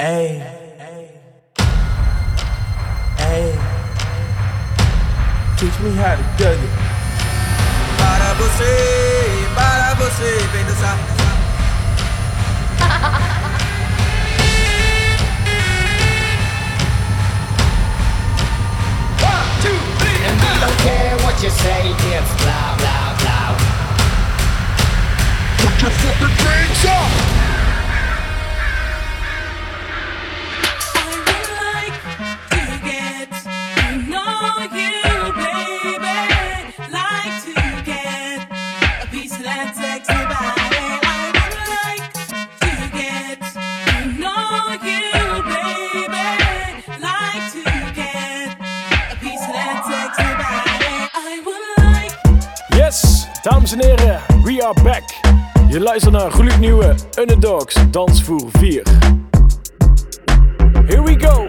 Hey. Hey. Teach me how to dug it. Para você, para você, vem dançar. One, two, three, and we don't care what you say, it's blah, blah, blah. Put your fucking things up! Dames en heren, we are back. Je luistert naar gloednieuwe Underdogs Dansvoer 4. Here we go.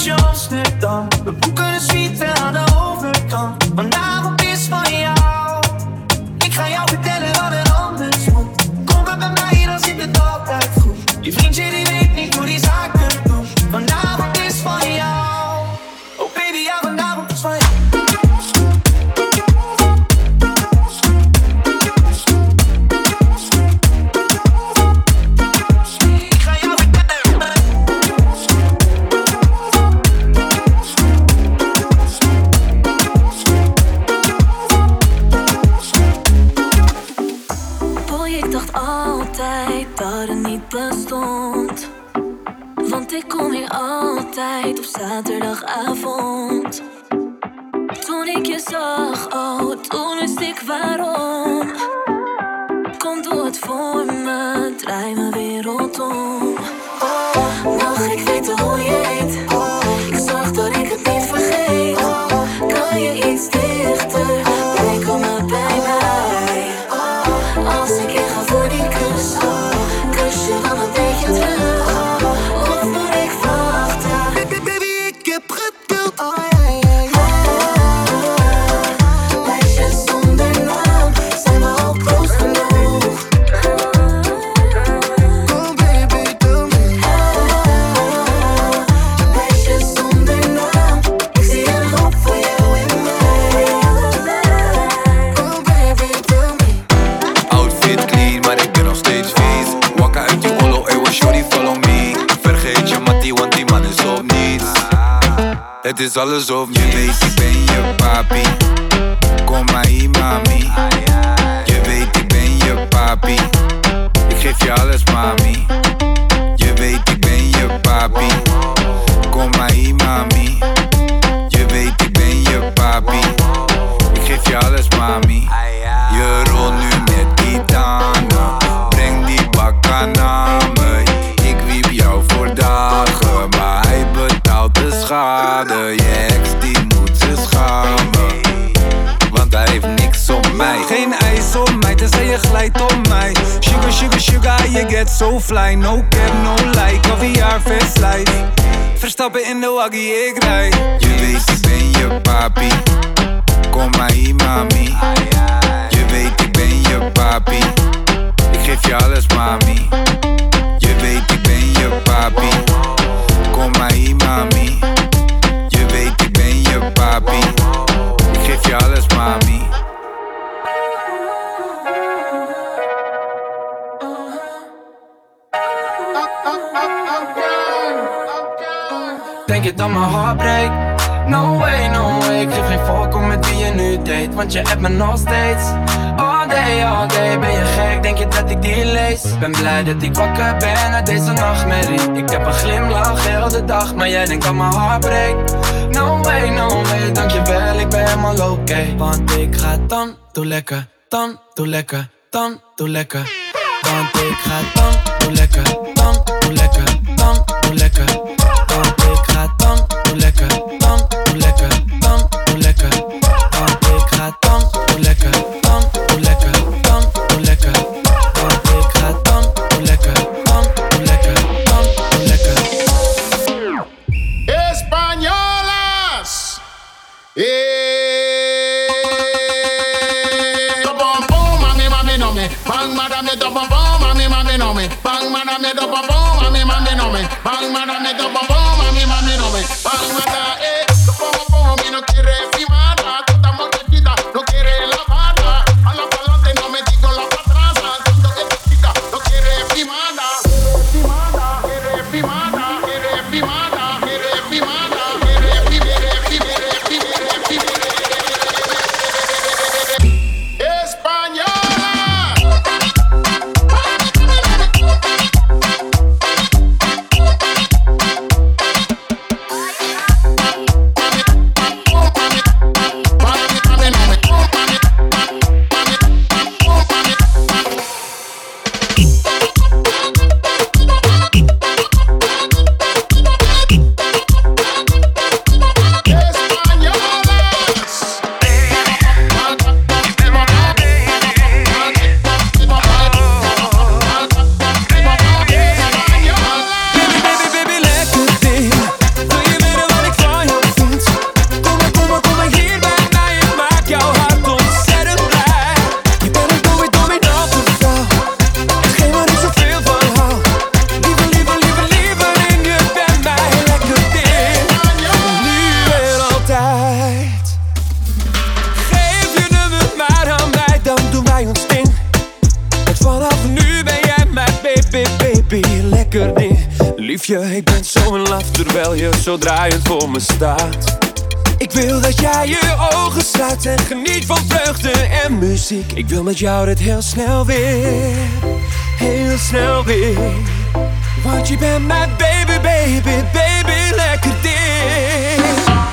We boeken een suite aan de overkant. op is van jou. Ik ga jou vertellen wat er anders moet. Kom maar bij mij, dan zit het altijd goed. Je vriendje die weet niet hoe die zaak This is alles of je weet, ik your papi so fly No cap, no like, caviar, vet slice Verstappen in de waggie, ik rij Je weet ik ben je papi. Kom maar hier mami. Je weet ik ben je papi. Ik geef je alles mami. Je weet ik ben je papi. Kom maar hier mami. Je weet ik ben je papi. Ik geef je alles mami. Denk je dat mijn hart breekt? No way, no way. Ik geef geen fuck om met wie je nu date Want je hebt me nog steeds. All day, all day Ben je gek, denk je dat ik die lees? Ben blij dat ik wakker ben uit deze nachtmerrie. Ik heb een glimlach heel de dag Maar jij denkt dat mijn hart breekt. No way, no way Dankjewel, ik ben helemaal oké. Want ik ga dan, doe lekker Dan, doe lekker Dan, doe lekker. Want ik ga Dan, doe lekker Dan, lekker. Want ik ga dan, lekker. Dan, lekker. Dan, lekker. Want ik ga dan, lekker. Dan, lekker. Dan, lekker. Want ik ga dan, lekker. Dan, lekker. Dan, lekker. Bang madame da bom bom, mami mami no me. Bang madame da bom zo draaiend voor me staat. Ik wil dat jij je ogen sluit en geniet van vreugde en muziek. Ik wil met jou dit heel snel weer, heel snel weer. Want je bent mijn baby, baby, baby, lekker ding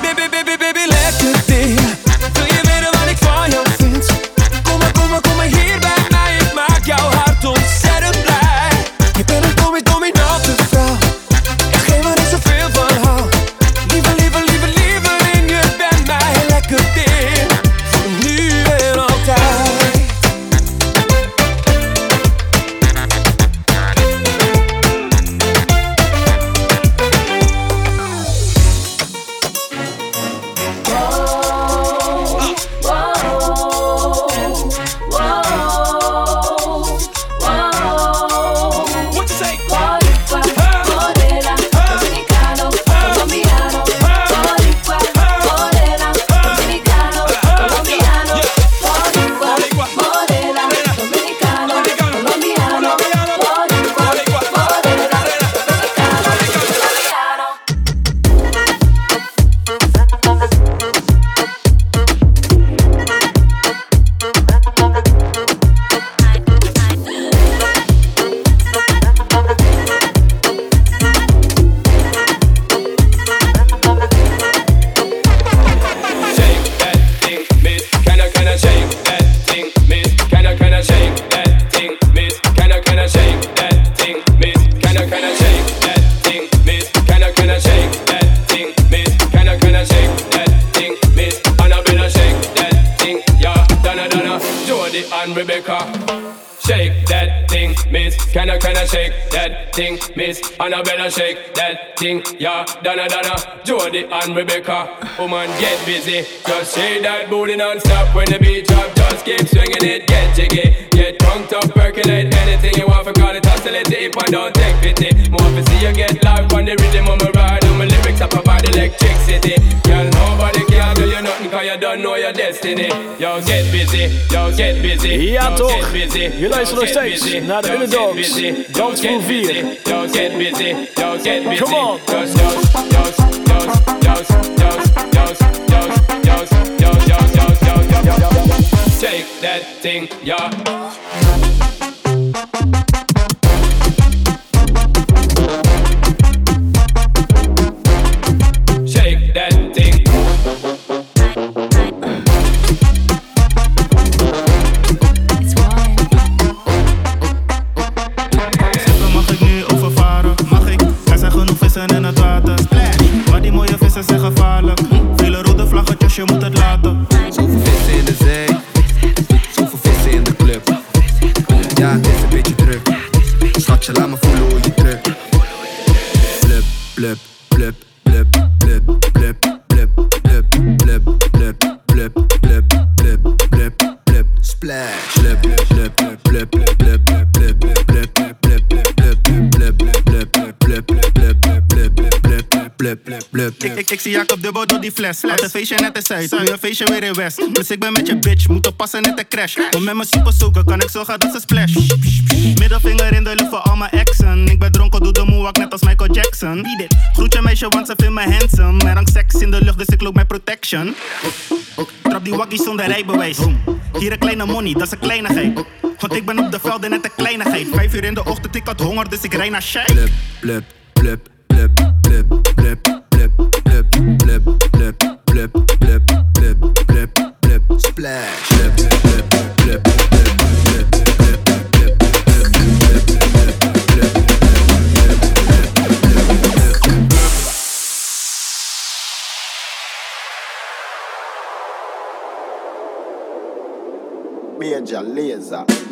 Baby, baby, baby, lekker ding thing, Miss Annabella? Shake that thing, yeah, Donna, Donna, Jody and Rebecca. Woman, get busy. Just shake that booty non-stop when the beat drop. Just keep swinging it, get jiggy. Get drunk, up, percolate anything you want for call it oscillate hip and don't take pity. More to see you get live on the rhythm of my ride. And my lyrics up about electricity you don't know your destiny. Yo, get busy, yo, get busy. Ja, toch? Je luistert nog steeds naar de Underdogs. Dans voor 4. Yo, get busy, yo, get busy. Come on. Dos, dos, dos, dos, dos, dos, dos, dos, dos, dos, dos, dos, dos, dos, dos, Take that thing, yeah. Ik, ik, ik zie Jacob dubbel door die fles. Had een feestje net in Zuid, nu een feestje weer in West. Dus ik ben met je bitch, moet oppassen net de crash. Om met mijn super zoeken, kan ik zorgen dat ze splash. Middelvinger in de lucht voor al mijn exen. Ik ben dronken, doe de moonwalk net als Michael Jackson. Groet je meisje, want ze vindt me handsome. Er hangt seks in de lucht, dus ik loop met protection. Trap die wakkie zonder rijbewijs. Hier een kleine money, dat is een kleinigheid. Want ik ben op de velden net een kleinigheid. Vijf uur in de ochtend, ik had honger, dus ik rijd naar Shai. Blub, blub, blub, blub, blip, blip, blip, blip, blip, blip, blip, blip, blip, splash. Major laser.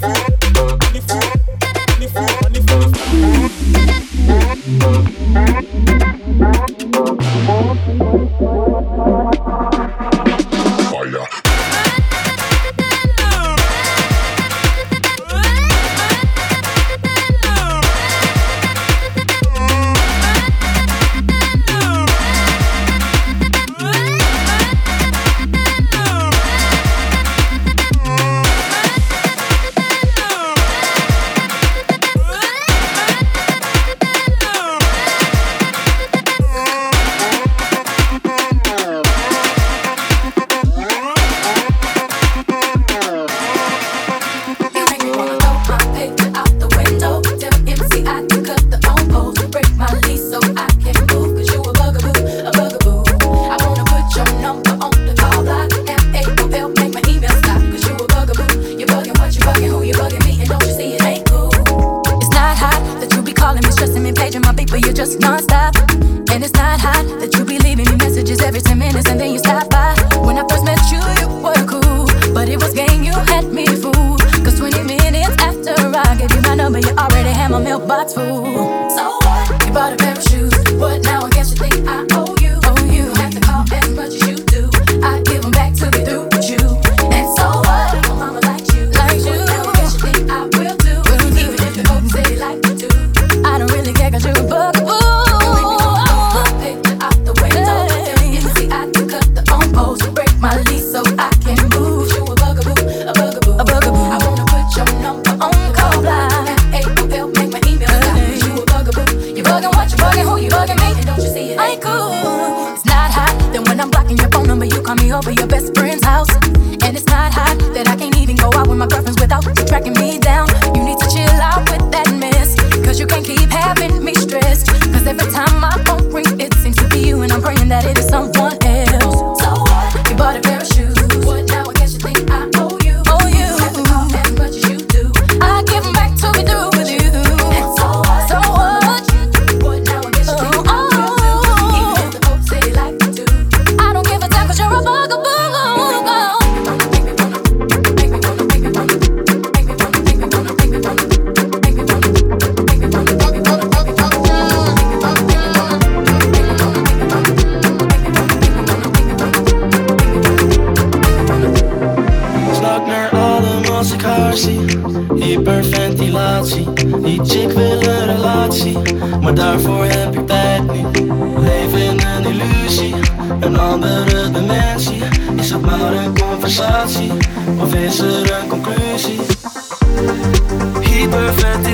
feel over your best friend's house. And it's not hot that I can't even go out with my girlfriends without tracking me down. You need to chill out with that mess. Cause you can't keep having me stressed. Cause every time my phone rings, it seems to be you, and I'm praying that it is someone. Een andere dimensie. Is het maar een conversatie, of is er een conclusie? Hyperventilatie,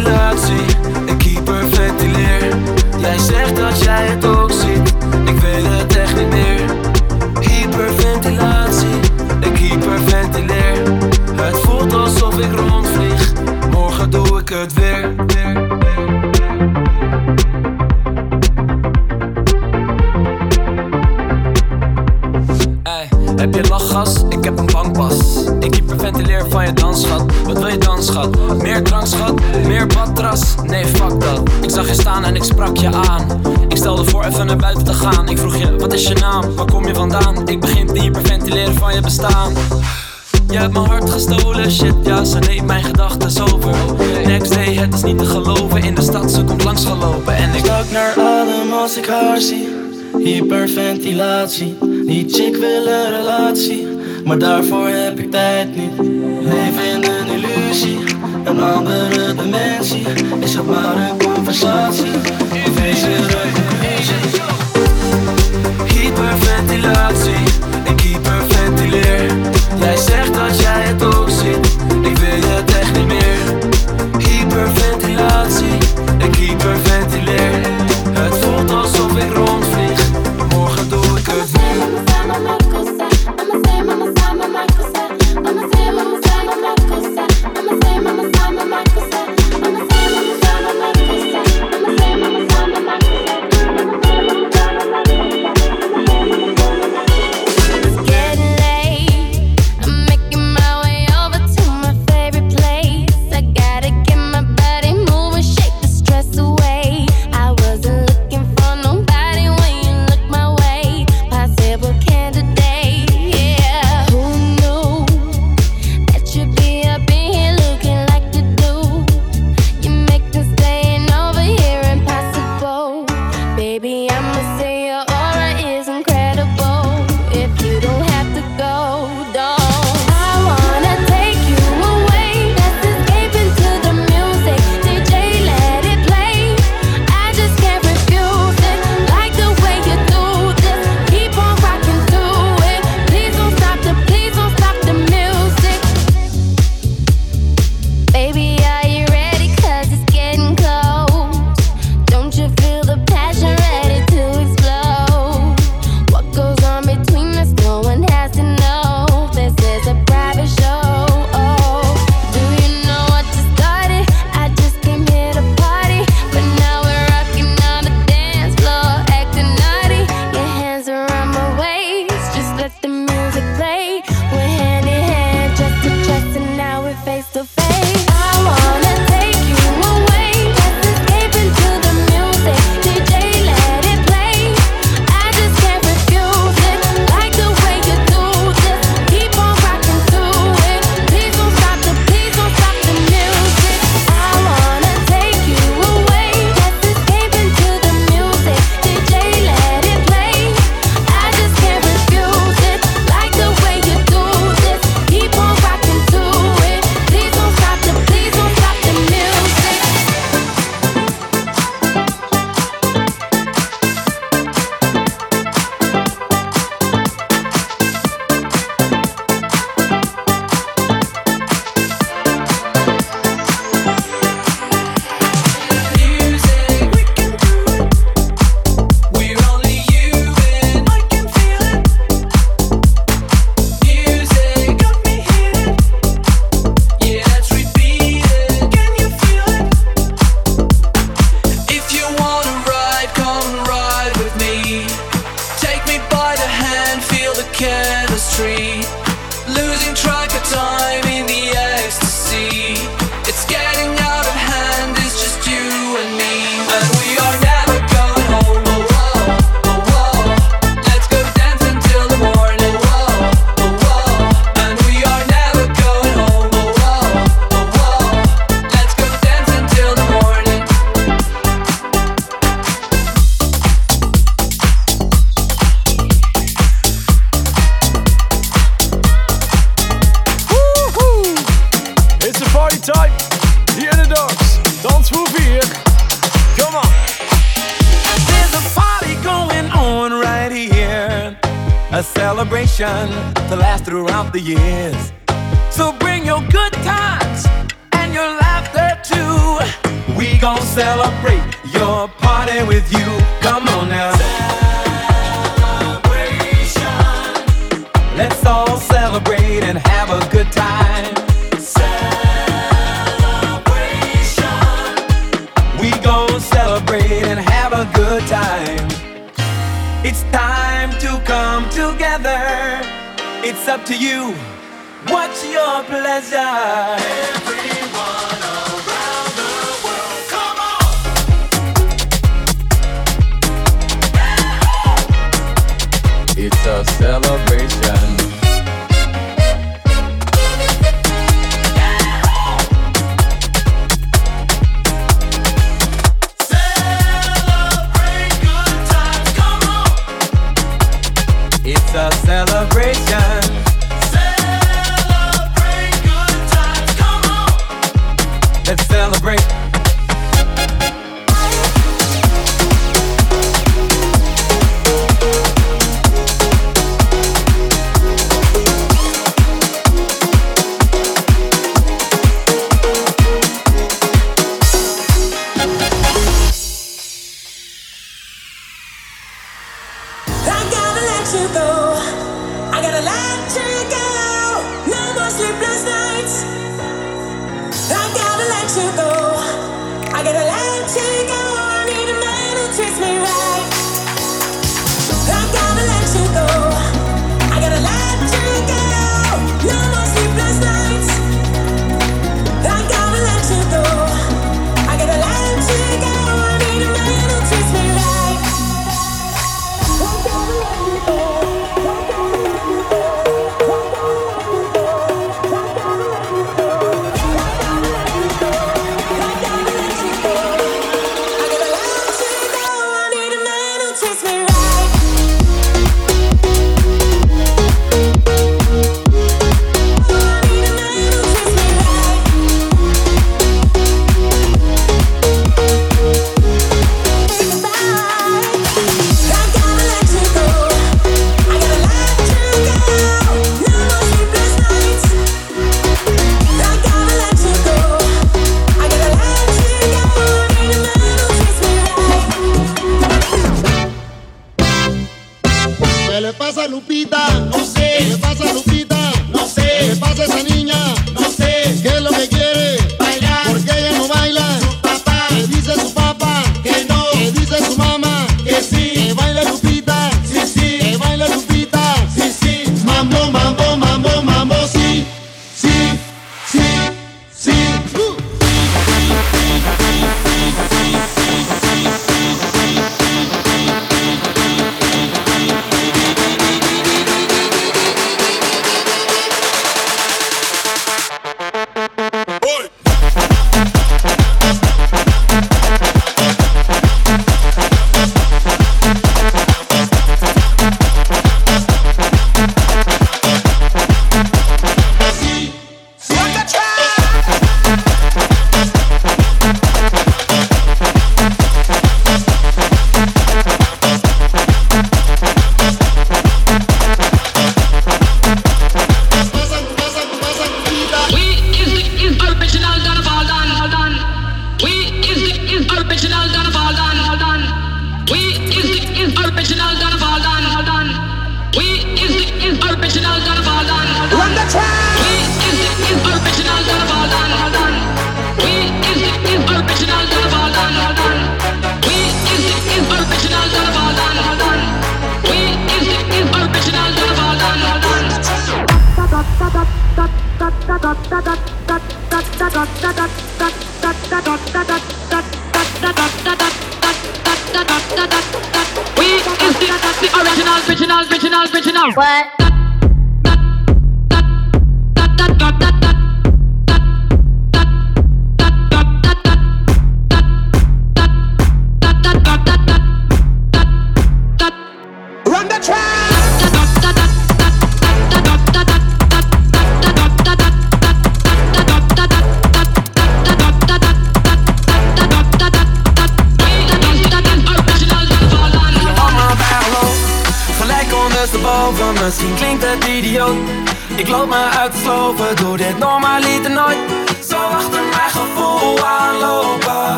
hebt mijn hart gestolen, shit ja, ze neemt mijn gedachten over Next day, het is niet te geloven, in de stad ze komt langs gelopen En ik Stak naar adem als ik haar zie. Hyperventilatie. Die chick wil een relatie, maar daarvoor heb ik tijd niet. Leef in een illusie, een andere dimensie. Is het maar een conversatie? Of er een? Hyperventilatie, ik hyperventileer. Jij zegt dat jij het ook ziet, ik weet het echt niet meer. Hyperventilatie, ik hyperventileer. tradition to last throughout the years. So bring your good times and your laughter too. We gon' celebrate your party with you. Come on now. Celebration. Let's all celebrate and have a good time. it's up to you. What's your pleasure? Everyone around the world, come on! It's a celebration. Lupita.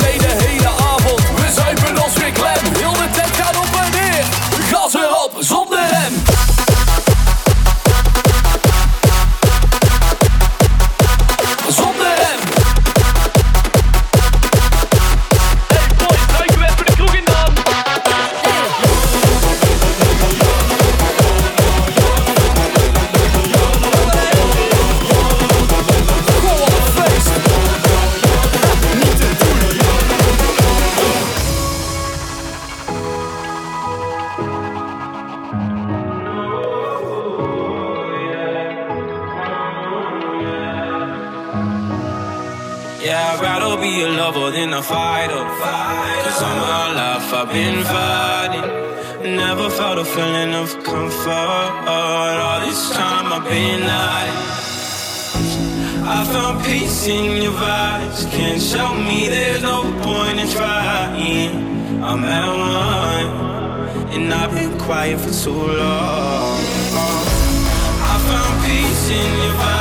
later. your vibes can show me there's no point in trying. I'm at one, and I've been quiet for too long. Uh, I found peace in your vibes.